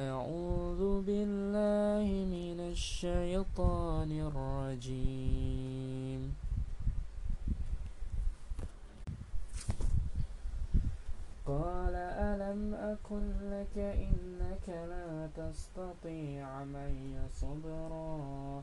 أعوذ بالله من الشيطان الرجيم. قال ألم أكن لك إنك لا تستطيع معي صبرا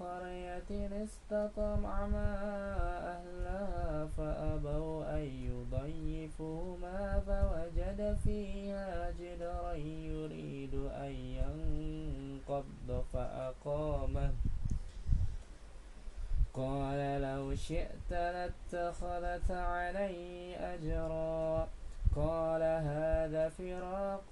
قرية استطعما أهلها فأبوا أن يضيفوهما فوجد فيها جدرا يريد أن ينقض فأقامه. قال لو شئت لاتخذت عليه أجرا. قال هذا فراق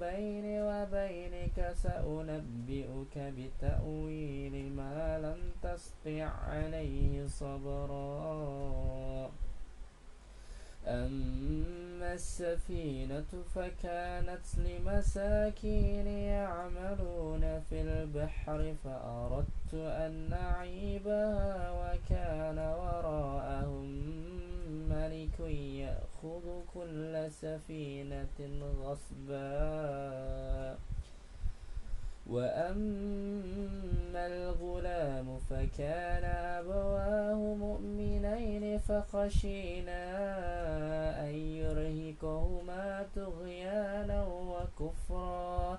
بيني وبينك سأنبئك بتأويل ما لم تسطع عليه صبرا. أما السفينة فكانت لمساكين يعملون في البحر فأردت أن نعيبها وكان وراءهم ملك يأخذ كل سفينة غصبا. وأما الغلام فكان أبواه مؤمنين فخشينا أن يرهقهما طغيانا وكفرا.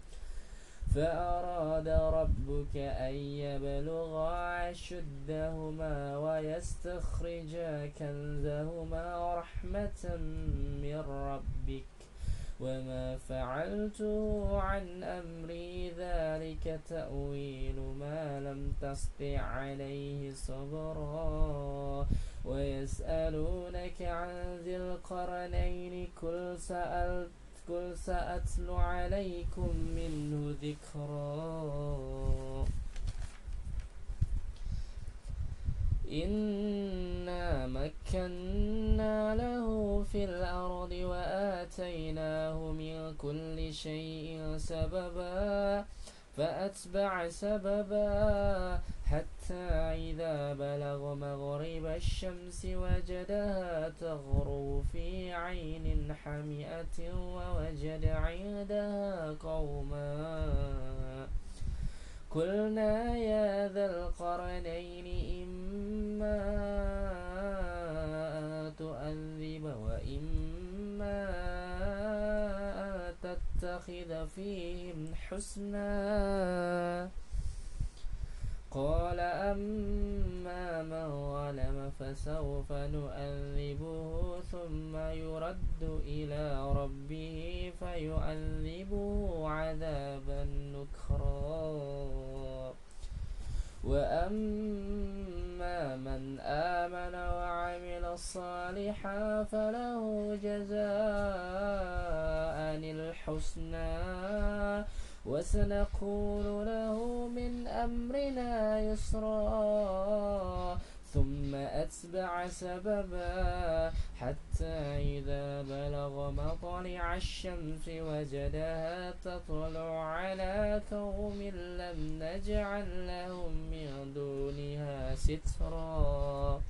فأراد ربك أن يبلغا أشدهما ويستخرجا كنزهما رحمة من ربك وما فعلته عن أمري ذلك تأويل ما لم تسطع عليه صبرا ويسألونك عن ذي القرنين كل سألت قل سأتلو عليكم منه ذكرا. إنا مكنا له في الأرض وآتيناه من كل شيء سببا فأتبع سببا. حتى إذا بلغ مغرب الشمس وجدها تغرب في عين حمئة ووجد عندها قوما. قلنا يا ذا القرنين إما تؤذب وإما تتخذ فيهم حسنا. قال أما من ظلم فسوف نؤذبه ثم يرد إلى ربه فيؤذبه عذابا نكرا. وأما من آمن وعمل صالحا فله جزاء الحسنى. وسنقول له من أمرنا يسرا ثم أتبع سببا حتى إذا بلغ مطلع الشمس وجدها تطلع على قوم لم نجعل لهم من دونها سترا.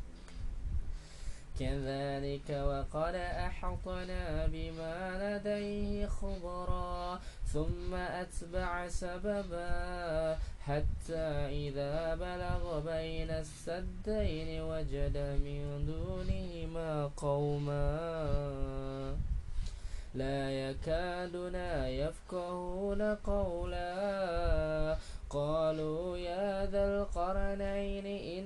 كذلك وقد أحطنا بما لديه خبرا ثم أتبع سببا حتى إذا بلغ بين السدين وجد من دونهما قوما لا يكادون يفقهون قولا. قالوا يا ذا القرنين إن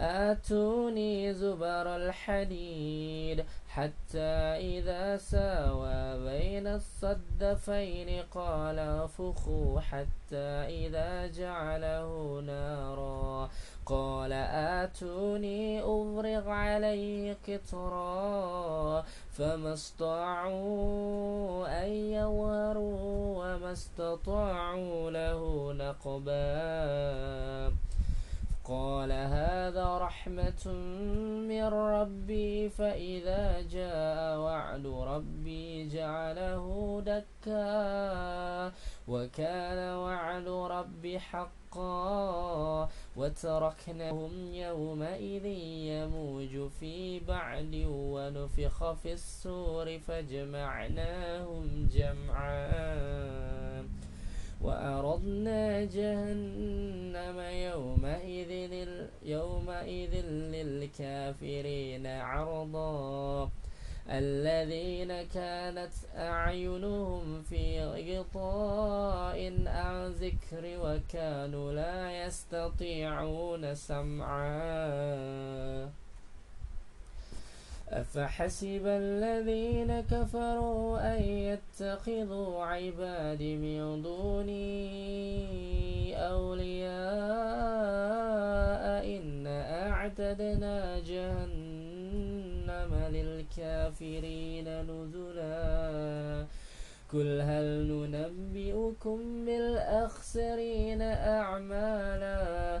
آتوني زبر الحديد حتى إذا ساوى بين الصدفين قال انفخوا حتى إذا جعله نارا. قال آتوني أفرغ عليه قطرا. فما استطاعوا أن يظهروا وما استطاعوا له نقبا. قال هذا رحمة من ربي فإذا جاء وعد ربي جعله دكا وكان وعد ربي حقا وتركناهم يومئذ يموج في بعد ونفخ في السور فجمعناهم جمعا. وأردنا جهنم يومئذ يومئذ للكافرين عرضا. الذين كانت أعينهم في غطاء عن ذكر وكانوا لا يستطيعون سمعا. أفحسب الذين كفروا أن يتخذوا عبادي من دوني أولياء إن أعتدنا جهنم للكافرين نزلا. قل هل ننبئكم بالأخسرين أعمالا؟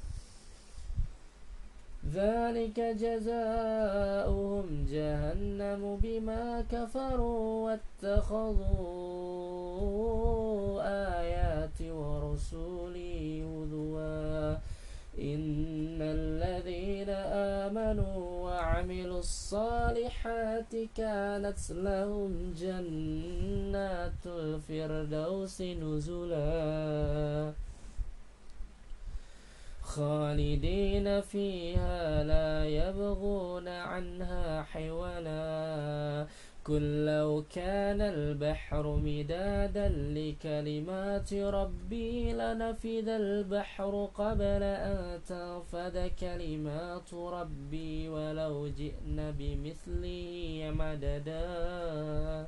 ذلك جزاؤهم جهنم بما كفروا واتخذوا آياتي ورسولي هزوا. إن الذين آمنوا وعملوا الصالحات كانت لهم جنات الفردوس نزلاً. خالدين فيها لا يبغون عنها حولا. كل لو كان البحر مدادا لكلمات ربي لنفذ البحر قبل أن تنفذ كلمات ربي ولو جئن بمثله مددا.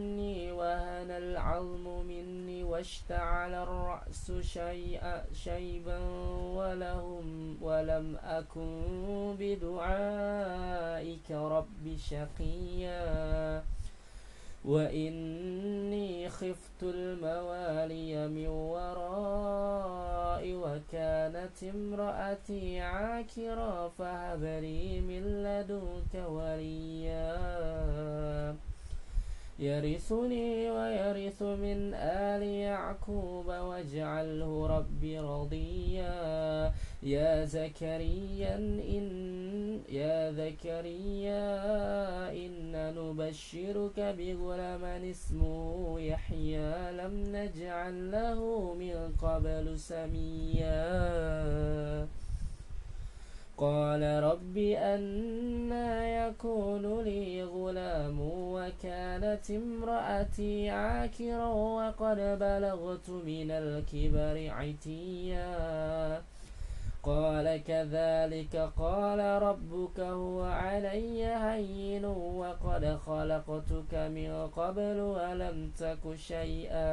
العظم مني واشتعل الرأس شيئا شيبا ولهم ولم أكن بدعائك رب شقيا. وإني خفت الموالي من ورائي وكانت امرأتي عاكرا فهب لي من لدنك وليا. يرثني ويرث من آل يعقوب واجعله ربي رضيا. يا زكريا إن يا زكريا إن نبشرك بغلام اسمه يحيى. لم نجعل له من قبل سميا. قال رب أنا يكون لي غلام وكانت امرأتي عاكرا وقد بلغت من الكبر عتيا. قال كذلك قال ربك هو علي هين وقد خلقتك من قبل ولم تك شيئا.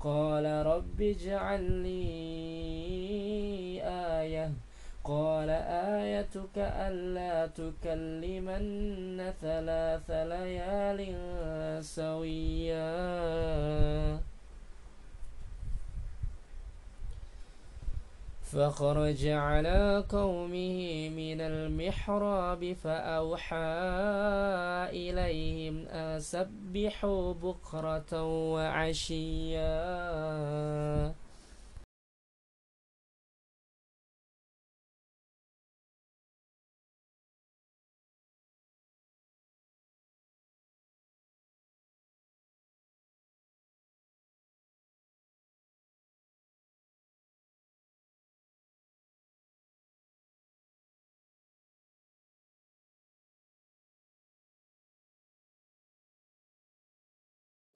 قال رب اجعل لي قال آيتك ألا تكلم الناس ثلاث ليال سويا. فخرج على قومه من المحراب فأوحى إليهم أن سبحوا بكرة وعشيا.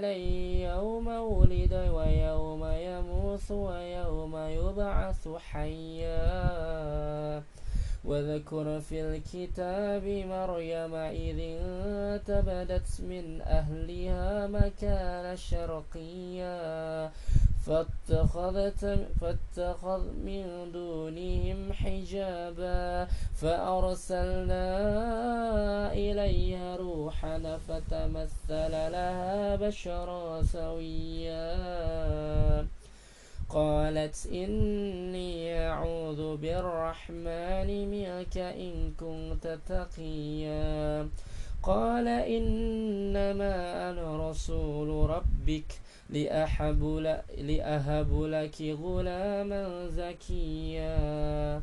يوم ولد ويوم يموت ويوم يبعث حيا. وذكر في الكتاب مريم إذ انتبدت من أهلها مكان شرقيا. فاتخذت فاتخذ من دونهم حجابا. فأرسلنا روحنا فتمثل لها بشرا سويا. قالت إني أعوذ بالرحمن منك إن كنت تقيا. قال إنما أنا رسول ربك لأحب, لأهب لك غلاما زكيا.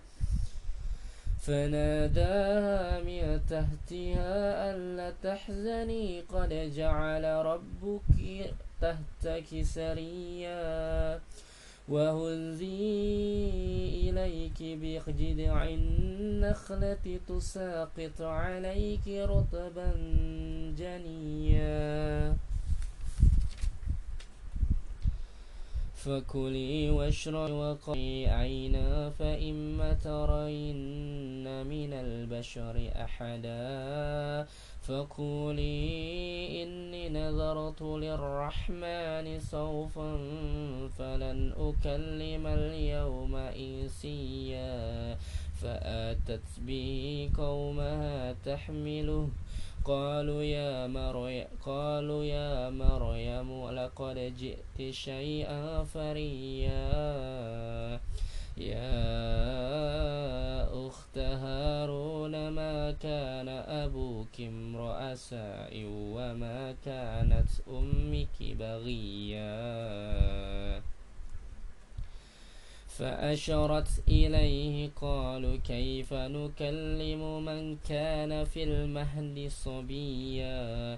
فناداها من تحتها ألا تحزني قد جعل ربك تحتك سريا. وهزي إليك بجذع النخلة تساقط عليك رطبا جنيا. فكلي واشربي وقري عينا فإما ترين من البشر أحدا. فقولي إني نذرت للرحمن صوفا فلن أكلم اليوم إنسيا. فآتت به قومها تحمله قالوا يا مريم قالوا يا مريم لقد جئت شيئا فريا. يا أخت هارون ما كان أبوك امرأ ساء وما كانت أمك بغيا؟ فأشرت إليه قالوا كيف نكلم من كان في المهد صبيا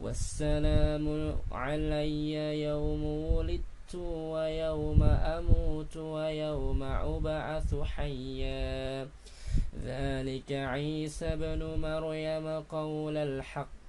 والسلام علي يوم ولدت ويوم أموت ويوم أبعث حيا. ذلك عيسى بن مريم قول الحق.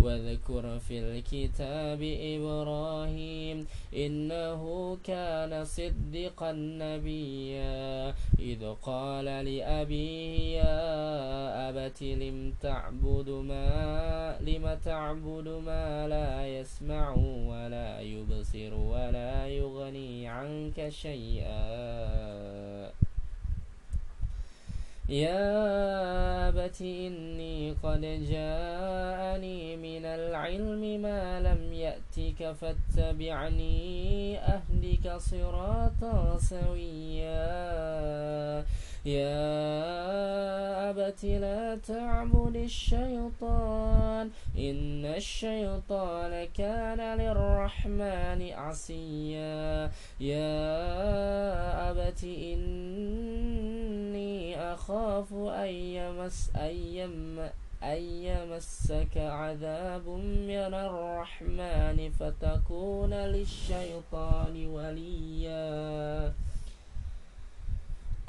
واذكر في الكتاب إبراهيم إنه كان صدقا نبيا. إذ قال لأبيه يا أبت لم تعبد ما لم تعبد ما لا يسمع ولا يبصر ولا يغني عنك شيئا. يا أبت إني قد جاءني من العلم ما لم يأتك فاتبعني أهدك صراطا سويا يا أبت لا تعبد الشيطان إن الشيطان كان للرحمن عصيا. يا أبت إني أخاف أن يمس أن أن يمسك عذاب من الرحمن فتكون للشيطان وليا.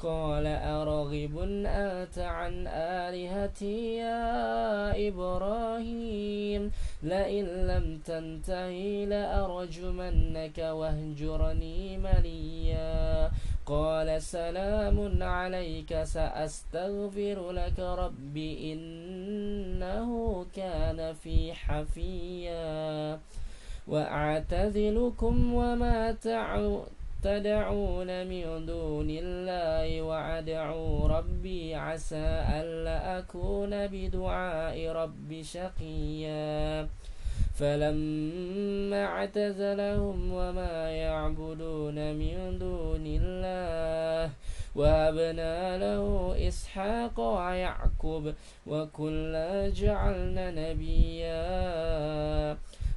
قال أرغب أنت عن آلهتي يا إبراهيم؟ لئن لم تنتهي لأرجمنك واهجرني مليا. قال سلام عليك سأستغفر لك ربي إنه كان في حفيا. وأعتزلكم وما تعود تدعون من دون الله وأدعو ربي عسى ألا أكون بدعاء ربي شقيا. فلما اعتزلهم وما يعبدون من دون الله وهبنا له إسحاق ويعقوب وكلا جعلنا نبيا.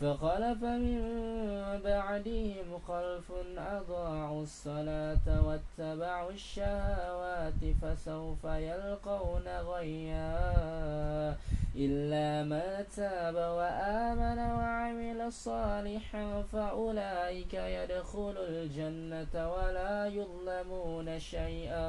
فخلف من بعدهم خلف أضاعوا الصلاة واتبعوا الشهوات فسوف يلقون غيا إلا من تاب وآمن وعمل صالحا فأولئك يدخلوا الجنة ولا يظلمون شيئا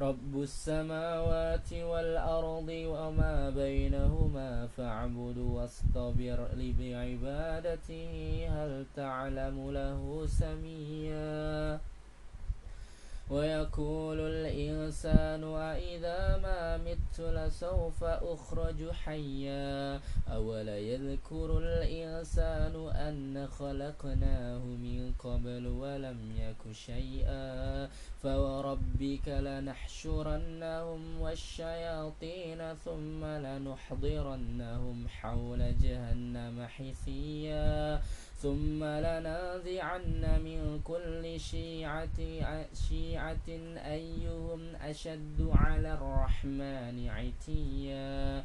رب السماوات والأرض وما بينهما فاعبد واصطبر بعبادته هل تعلم له سميا ويقول الإنسان أإذا ما مت لسوف أخرج حيا؟ أولا يذكر الإنسان أن خلقناه من قبل ولم يك شيئا؟ فوربك لنحشرنهم والشياطين ثم لنحضرنهم حول جهنم حثيا. ثم لننزعن من كل شيعة, شيعة أيهم أشد على الرحمن عتيا.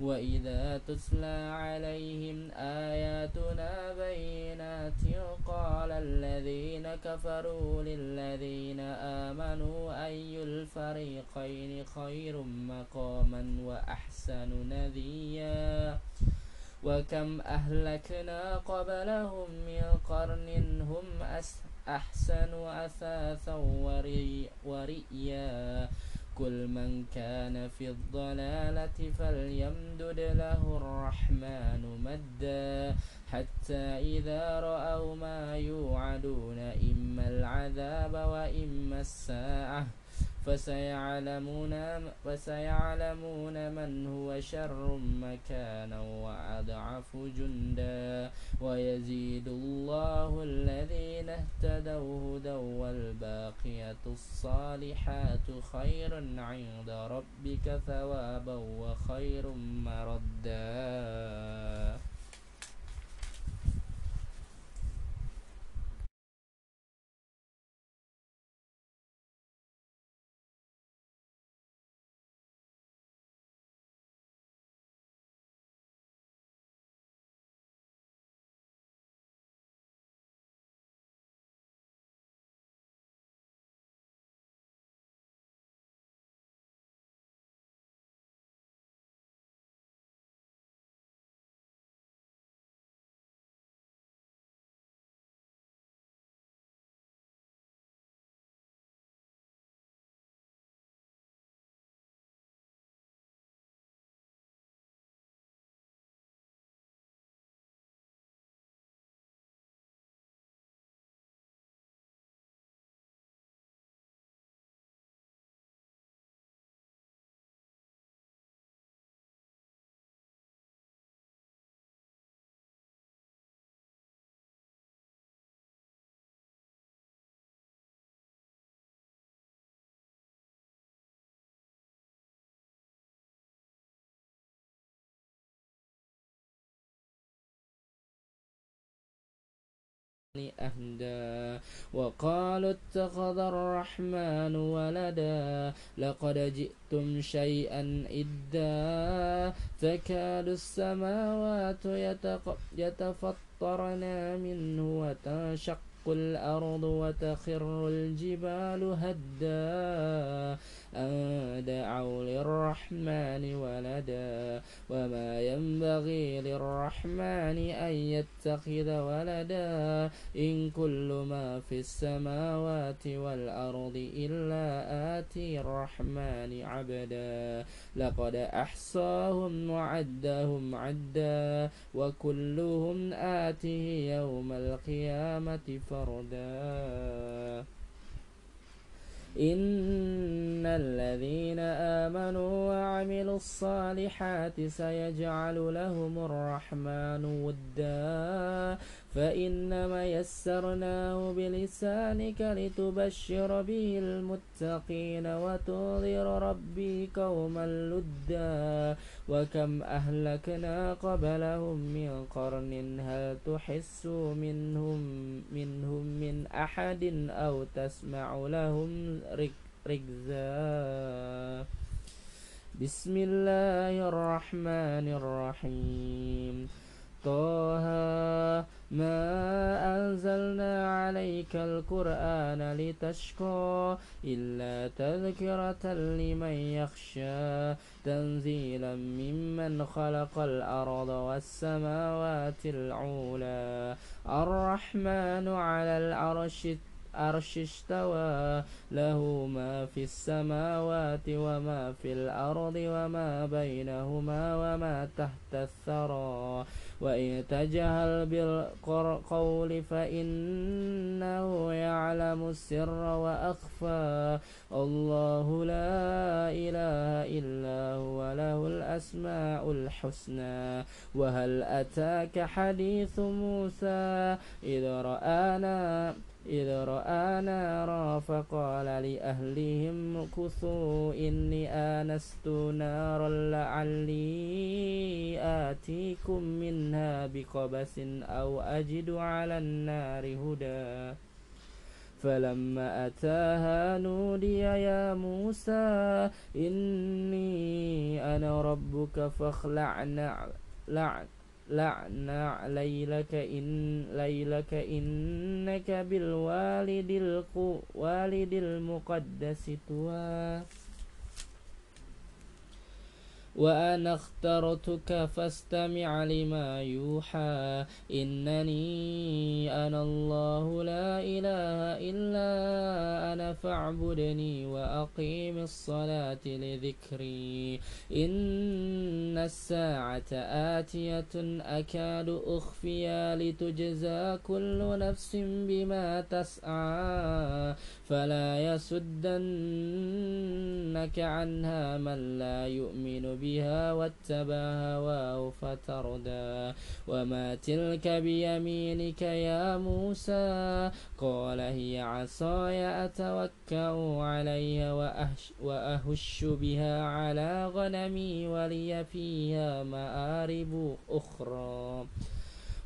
وإذا تتلى عليهم آياتنا بينات قال الذين كفروا للذين آمنوا أي الفريقين خير مقاما وأحسن نذيا وكم أهلكنا قبلهم من قرن هم أحسن أثاثا ورئيا كل من كان في الضلالة فليمدد له الرحمن مدا حتى إذا رأوا ما يوعدون إما العذاب وإما الساعة. فسيعلمون, فسيعلمون من هو شر مكانا وأضعف جندا ويزيد الله الذين اهتدوا هدى والباقية الصالحات خير عند ربك ثوابا وخير مردا أهدى. وقالوا اتخذ الرحمن ولدا. لقد جئتم شيئا إدا. تكاد السماوات يتفطرن منه وتنشق الأرض وتخر الجبال هدا. أن دعوا للرحمن ولدا وما ينبغي للرحمن أن يتخذ ولدا إن كل ما في السماوات والأرض إلا آتي الرحمن عبدا لقد أحصاهم وعدهم عدا وكلهم آته يوم القيامة فردا إن الذين آمنوا وعملوا الصالحات سيجعل لهم الرحمن ودا فإنما يسرناه بلسانك لتبشر به المتقين وتنذر ربي قوما لدا وكم أهلكنا قبلهم من قرن هل تحس منهم منهم من أحد أو تسمع لهم ركزا؟ بسم الله الرحمن الرحيم. طه ما أنزلنا عليك القرآن لتشقى إلا تذكرة لمن يخشى تنزيلا ممن خلق الأرض والسماوات العولى الرحمن على العرش العرش استوى له ما في السماوات وما في الأرض وما بينهما وما تحت الثرى. وإن تجهل بالقول فإنه يعلم السر وأخفى. الله لا إله إلا هو له الأسماء الحسنى. وهل أتاك حديث موسى؟ إذ رآنا إذ رأى نارا فقال لأهلهم كثوا إني آنست نارا لعلي آتيكم منها بقبس أو أجد على النار هدى فلما أتاها نودي يا موسى إني أنا ربك فاخلع لعن ليلك إن ليلك إنك بالوالد الوالد المقدس تواه وأنا اخترتك فاستمع لما يوحى. إنني أنا الله لا إله إلا أنا فاعبدني وأقيم الصلاة لذكري. إن الساعة آتية أكاد أخفيا لتجزى كل نفس بما تسعى. فلا يسدنك عنها من لا يؤمن بها واتبع هواه فتردى. وما تلك بيمينك يا موسى؟ قال هي عصاي أتوكأ عليها وأهش, وأهش بها على غنمي ولي فيها مآرب أخرى.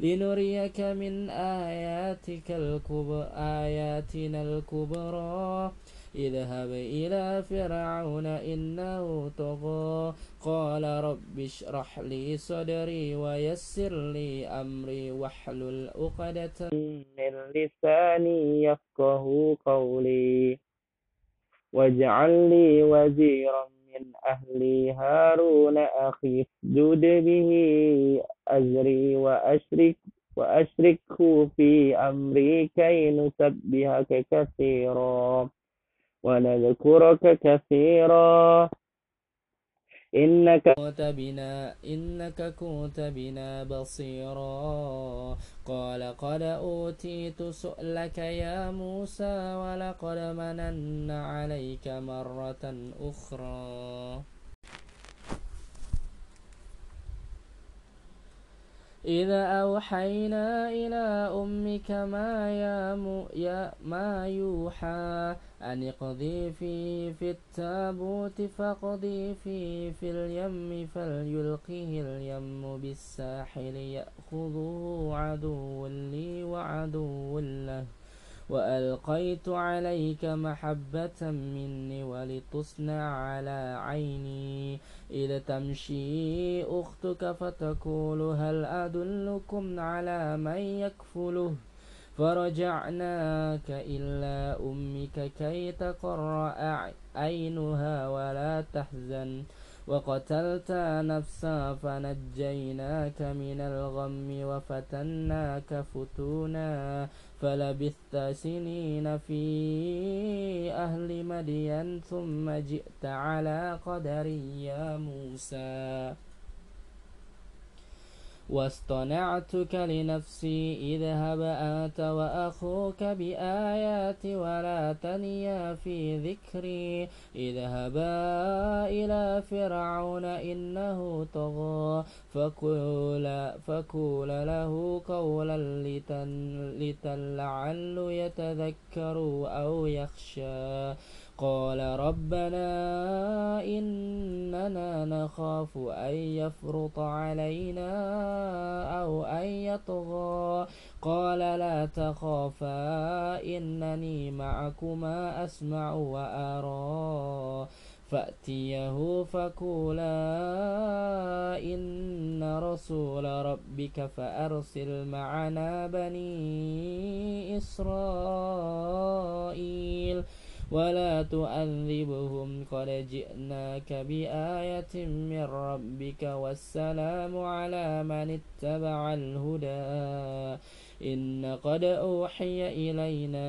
لنريك من آياتك الكبر آياتنا الكبرى. اذهب إلى فرعون إنه طغى. قال رب اشرح لي صدري ويسر لي أمري واحلل عقدة. من لساني يفقه قولي. واجعل لي وزيرا من أهلي هارون أخي اسجد به أزري وأشرك وأشركه في أمري كي نسبحك كثيرا ونذكرك كثيرا. إنك كنت بنا إنك كنت بنا بصيرا. قال قد أوتيت سؤلك يا موسى ولقد مننا عليك مرة أخرى. إذا أوحينا إلى أمك ما يا ما يوحى أن اقضي في في التابوت فاقضي في في اليم فليلقه اليم بالساحل يأخذه عدو لي وعدو له. وألقيت عليك محبة مني ولتصنع على عيني. إذا تمشي أختك فتقول هل أدلكم على من يكفله؟ فرجعناك إلى أمك كي تقر عينها ولا تحزن. وقتلت نفسا فنجيناك من الغم وفتناك فتونا. فلبثت سنين في أهل مدين ثم جئت على قدر يا موسى. واصطنعتك لنفسي اذهب أنت وأخوك بآياتي ولا تنيا في ذكري. اذهبا إلى فرعون إنه طغى فقول, فقول له قولا لتن لعل يتذكر أو يخشى. قال ربنا إننا نخاف أن يفرط علينا أو أن يطغى. قال لا تخافا إنني معكما أسمع وأرى. فأتيه فقولا إن رسول ربك فأرسل معنا بني إسرائيل. ولا تؤذبهم قد جئناك بآية من ربك والسلام على من اتبع الهدى إن قد أوحي إلينا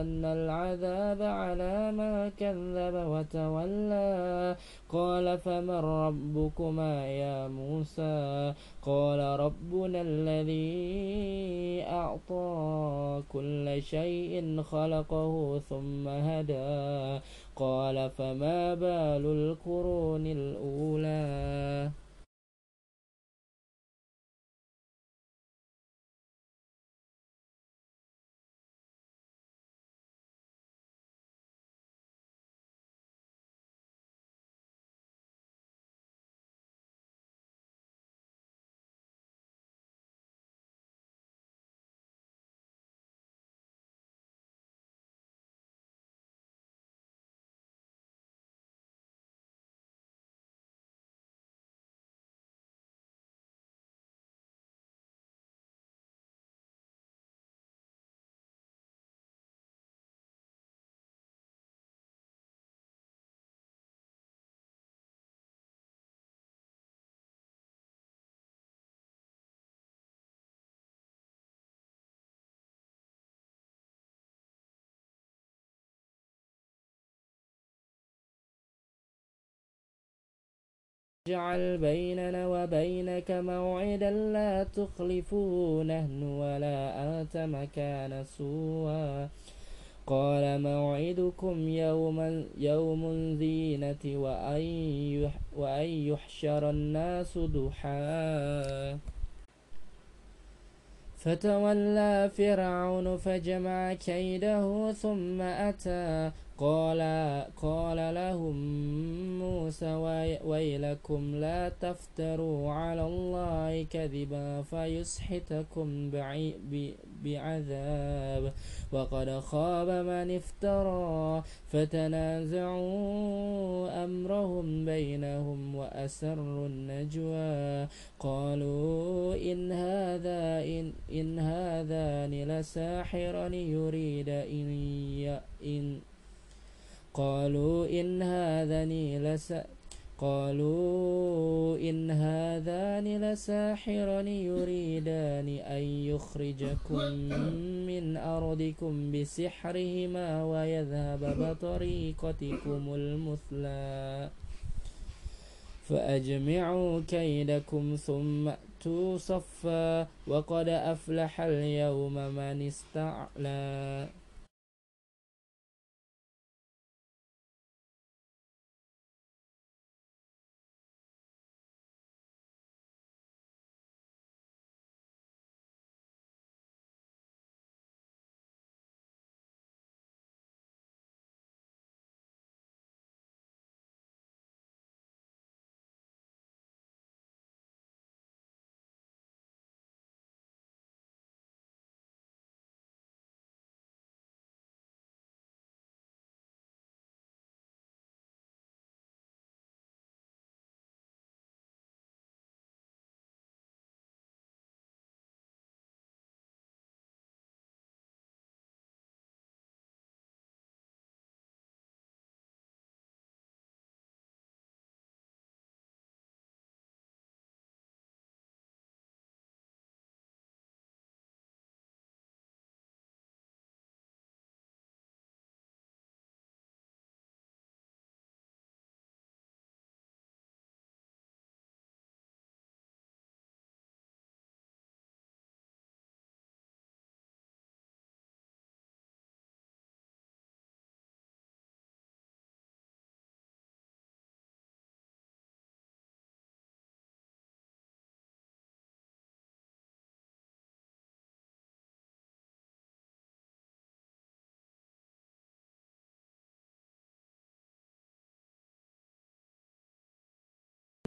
أن العذاب على ما كذب وتولى. قال فمن ربكما يا موسى؟ قال ربنا الذي أعطى كل شيء خلقه ثم هدى. قال فما بال القرون الأولى؟ اجعل بيننا وبينك موعدا لا تخلفه نهن ولا أنت مكان سوى. قال موعدكم يوم يوم زينة وأن يحشر الناس ضحى. فتولى فرعون فجمع كيده ثم أتى. قال قال لهم موسى ويلكم لا تفتروا على الله كذبا فيسحتكم بعذاب وقد خاب من افترى فتنازعوا أمرهم بينهم وأسروا النجوى قالوا إن هذا إن, إن هذان لساحران يريد إن, إن قالوا إن هذان لس قالوا إن هذان لساحران يريدان أن يخرجكم من أرضكم بسحرهما ويذهب بطريقتكم المثلى. فأجمعوا كيدكم ثم أتوا صفا وقد أفلح اليوم من استعلى.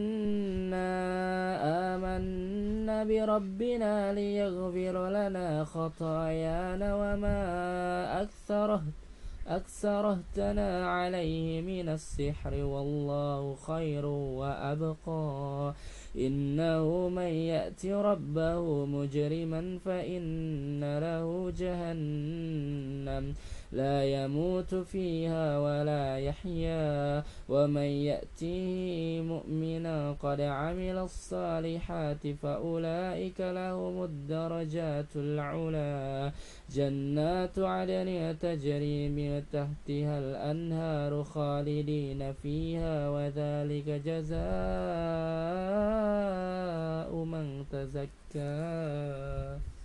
إنا آمنا بربنا ليغفر لنا خطايانا وما أكثره أكثرتنا عليه من السحر والله خير وأبقى. إنه من يأت ربه مجرما فإن له جهنم. لا يموت فيها ولا يحيا ومن يأتيه مؤمنا قد عمل الصالحات فأولئك لهم الدرجات العلا. جنات عدن تجري من تحتها الأنهار خالدين فيها وذلك جزاء من تزكى.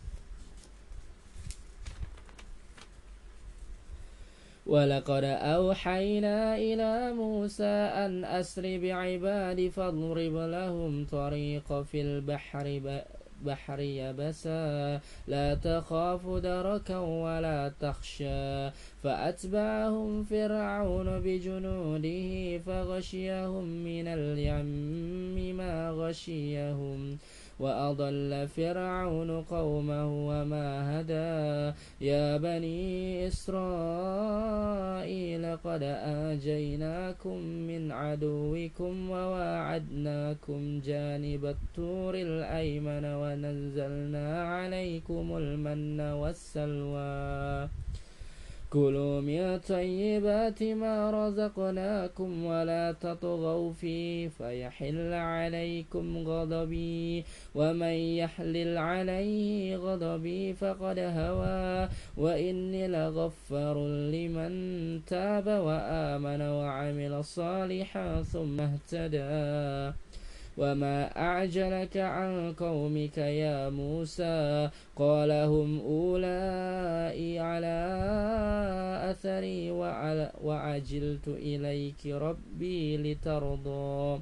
ولقد أوحينا إلى موسى أن أسر بعبادي فاضرب لهم طريق في البحر بحر يبسا. لا تخاف دركا ولا تخشى. فأتبعهم فرعون بجنوده فغشيهم من اليم ما غشيهم. وأضل فرعون قومه وما هدى. يا بني إسرائيل قد آجيناكم من عدوكم وواعدناكم جانب التور الأيمن ونزلنا عليكم المن والسلوى. كلوا من طيبات ما رزقناكم ولا تطغوا فيه فيحل عليكم غضبي ومن يحلل عليه غضبي فقد هوى وإني لغفر لمن تاب وآمن وعمل صالحا ثم اهتدى وما أعجلك عن قومك يا موسى قال هم أولئي على أثري وعجلت إليك ربي لترضى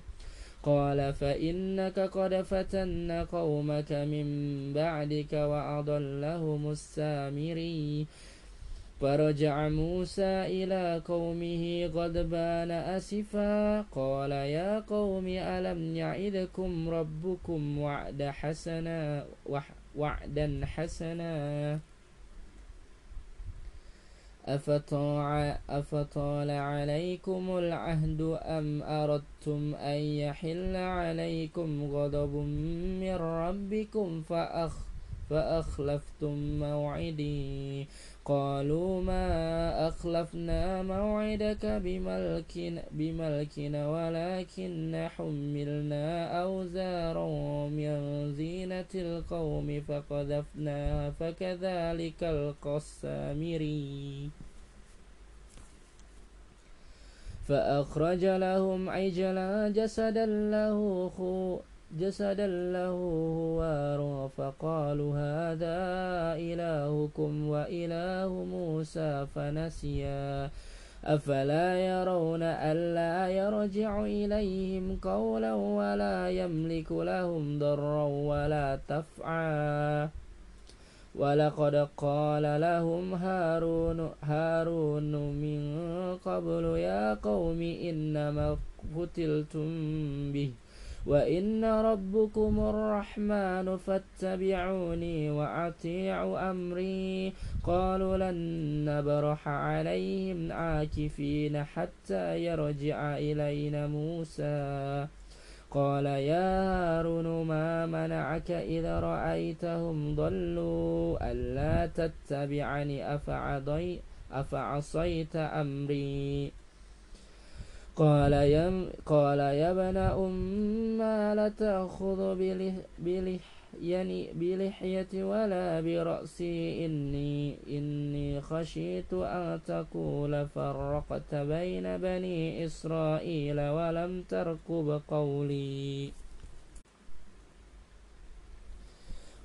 قال فإنك قد فتن قومك من بعدك وأضلهم السامري فرجع موسى إلى قومه غضبان أسفا. قال يا قوم ألم يعدكم ربكم وعد حسنا وعدا حسنا؟ أفطال, عليكم العهد أم أردتم أن يحل عليكم غضب من ربكم فأخ فأخلفتم موعدي؟ قالوا ما أخلفنا موعدك بملكنا, بملكنا ولكن حملنا أوزارا من زينة القوم فقذفناها فكذلك القسامري. فأخرج لهم عجلا جسدا له خو جسدا له خوار فقالوا هذا إلهكم وإله موسى فنسيا. أفلا يرون ألا يرجع إليهم قولا ولا يملك لهم ضرا ولا تفعا. ولقد قال لهم هارون هارون من قبل يا قوم إنما فتلتم به. وإن ربكم الرحمن فاتبعوني وأطيعوا أمري قالوا لن نبرح عليهم عاكفين حتى يرجع إلينا موسى. قال يا هارون ما منعك إذا رأيتهم ضلوا؟ ألا تتبعني أفعصيت أمري؟ قال يا قال يا ابن أم لا تأخذ بلحيتي ولا برأسي. إني إني خشيت أن تقول فرقت بين بني إسرائيل ولم تركب قولي.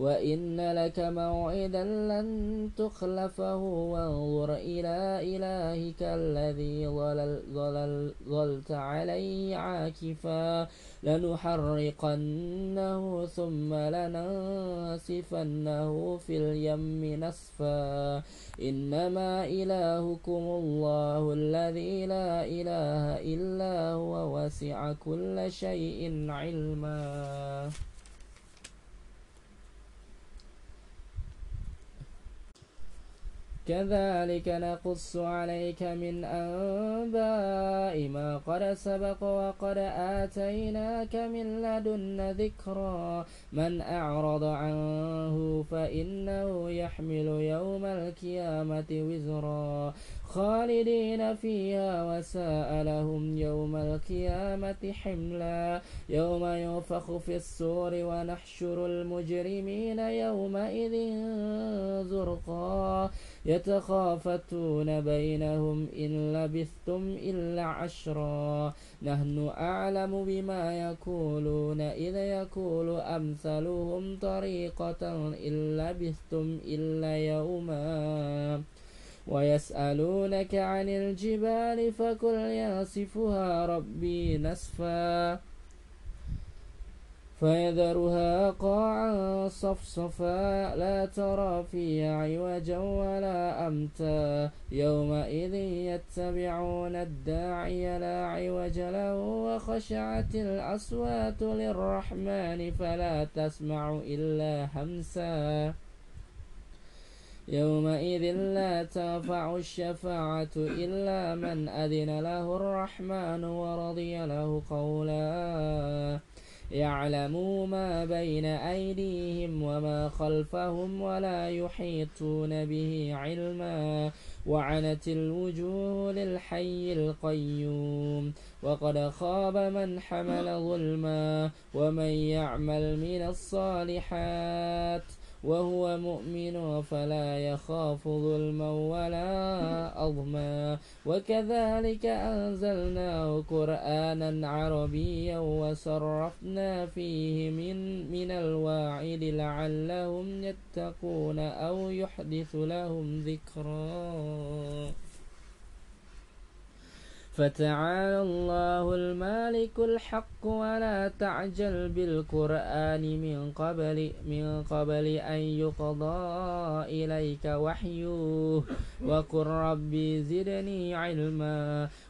وإن لك موعدا لن تخلفه وانظر إلى إلهك الذي ظلل ظلل ظلت عليه عاكفا لنحرقنه ثم لننسفنه في اليم نسفا إنما إلهكم الله الذي لا إله إلا هو وسع كل شيء علما كذلك نقص عليك من أنباء ما قد سبق وقد آتيناك من لدن ذكرى من أعرض عنه فإنه يحمل يوم القيامة وزرا. خالدين فيها وساء لهم يوم القيامة حملا. يوم ينفخ في الصور ونحشر المجرمين يومئذ زرقا يتخافتون بينهم إن لبثتم إلا عشرا. نحن أعلم بما يقولون إذ يقول أمثلهم طريقة إن لبثتم إلا يوما. ويسألونك عن الجبال فقل ينسفها ربي نسفا. فيذرها قاعا صفصفا لا ترى فيها عوجا ولا أمتا. يومئذ يتبعون الداعي لا عوج له وخشعت الأصوات للرحمن فلا تسمع إلا همسا. يومئذ لا تنفع الشفاعة إلا من أذن له الرحمن ورضي له قولا. يعلموا ما بين أيديهم وما خلفهم ولا يحيطون به علما. وعنت الوجوه للحي القيوم. وقد خاب من حمل ظلما. ومن يعمل من الصالحات. وهو مؤمن فلا يخاف ظلما ولا أظما وكذلك أنزلناه قرآنا عربيا وصرفنا فيه من, من الواعد لعلهم يتقون أو يحدث لهم ذكرا. فتعالى الله المالك الحق ولا تعجل بالقرآن من قبل من قبل أن يقضى إليك وحيه. وقل ربي زدني علما.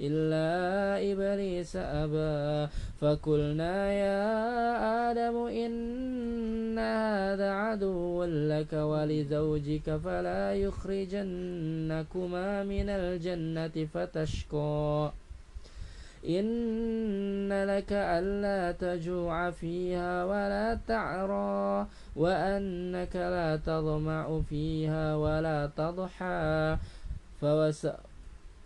إلا إبليس أبى. فقلنا يا آدم إن هذا عدو لك ولزوجك فلا يخرجنكما من الجنة فتشقى. إن لك ألا تجوع فيها ولا تعرى وأنك لا تظمأ فيها ولا تضحى. فوس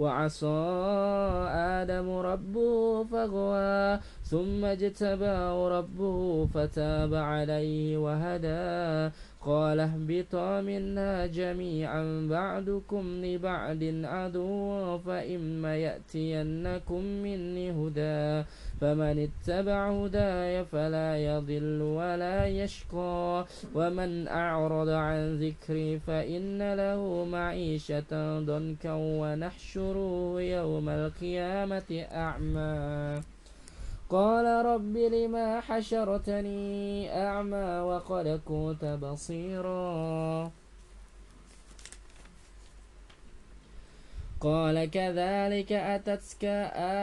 وعصى آدم ربه فغوى ثم اجتباه ربه فتاب عليه وهدى. قال اهبطا منا جميعا بعدكم لبعد عدو فإما يأتينكم مني هدى فمن اتبع هداي فلا يضل ولا يشقى ومن أعرض عن ذكري فإن له معيشة ضنكا ونحشره يوم القيامة أعمى. قال رب لما حشرتني أعمى وقد كنت بصيرا. قال كذلك أتتك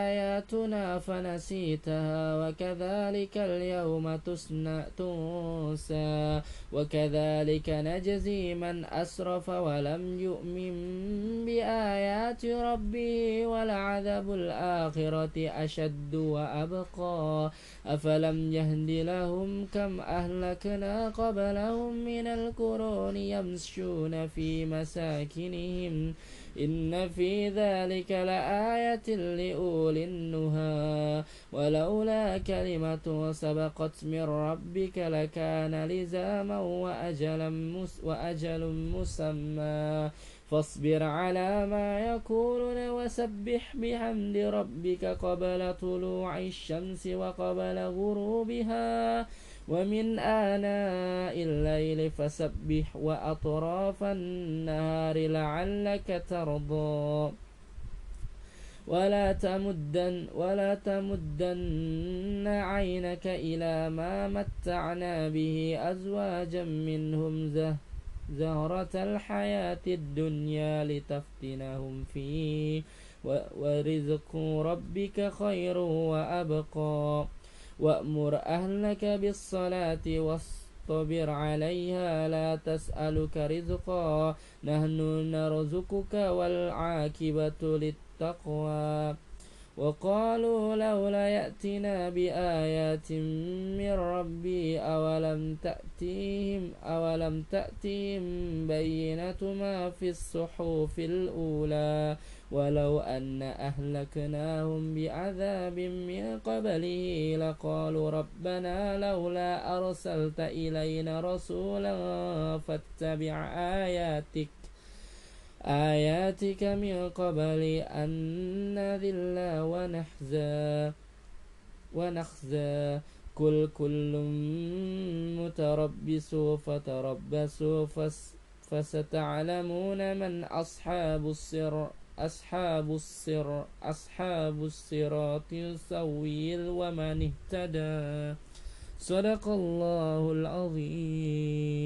آياتنا فنسيتها وكذلك اليوم تنسى وكذلك نجزي من أسرف ولم يؤمن بآيات ربه ولعذاب الآخرة أشد وأبقى أفلم يهد لهم كم أهلكنا قبلهم من القرون يمشون في مساكنهم إن في ذلك لآية لأولي النهى ولولا كلمة سبقت من ربك لكان لزاما وأجل, مس وأجل مسمى. فاصبر على ما يقولون وسبح بحمد ربك قبل طلوع الشمس وقبل غروبها. ومن آناء الليل فسبح وأطراف النهار لعلك ترضى. ولا تمدن ولا تمدن عينك إلى ما متعنا به أزواجا منهم زه زهرة الحياة الدنيا لتفتنهم فيه. ورزق ربك خير وأبقى. وأمر أهلك بالصلاة واصطبر عليها لا تسألك رزقا. نحن نرزقك والعاقبة للتقوى. وقالوا لولا يأتنا بآيات من ربي أولم تأتيهم أولم تأتيهم بينة ما في الصحف الأولى. ولو أن أهلكناهم بعذاب من قبله لقالوا ربنا لولا أرسلت إلينا رسولا فاتبع آياتك آياتك من قبل أن نذل ونحزى ونخزى. كل كل متربص فتربصوا فستعلمون من أصحاب السر. أصحاب السر أصحاب الصراط سوي ومن اهتدى. صدق الله العظيم.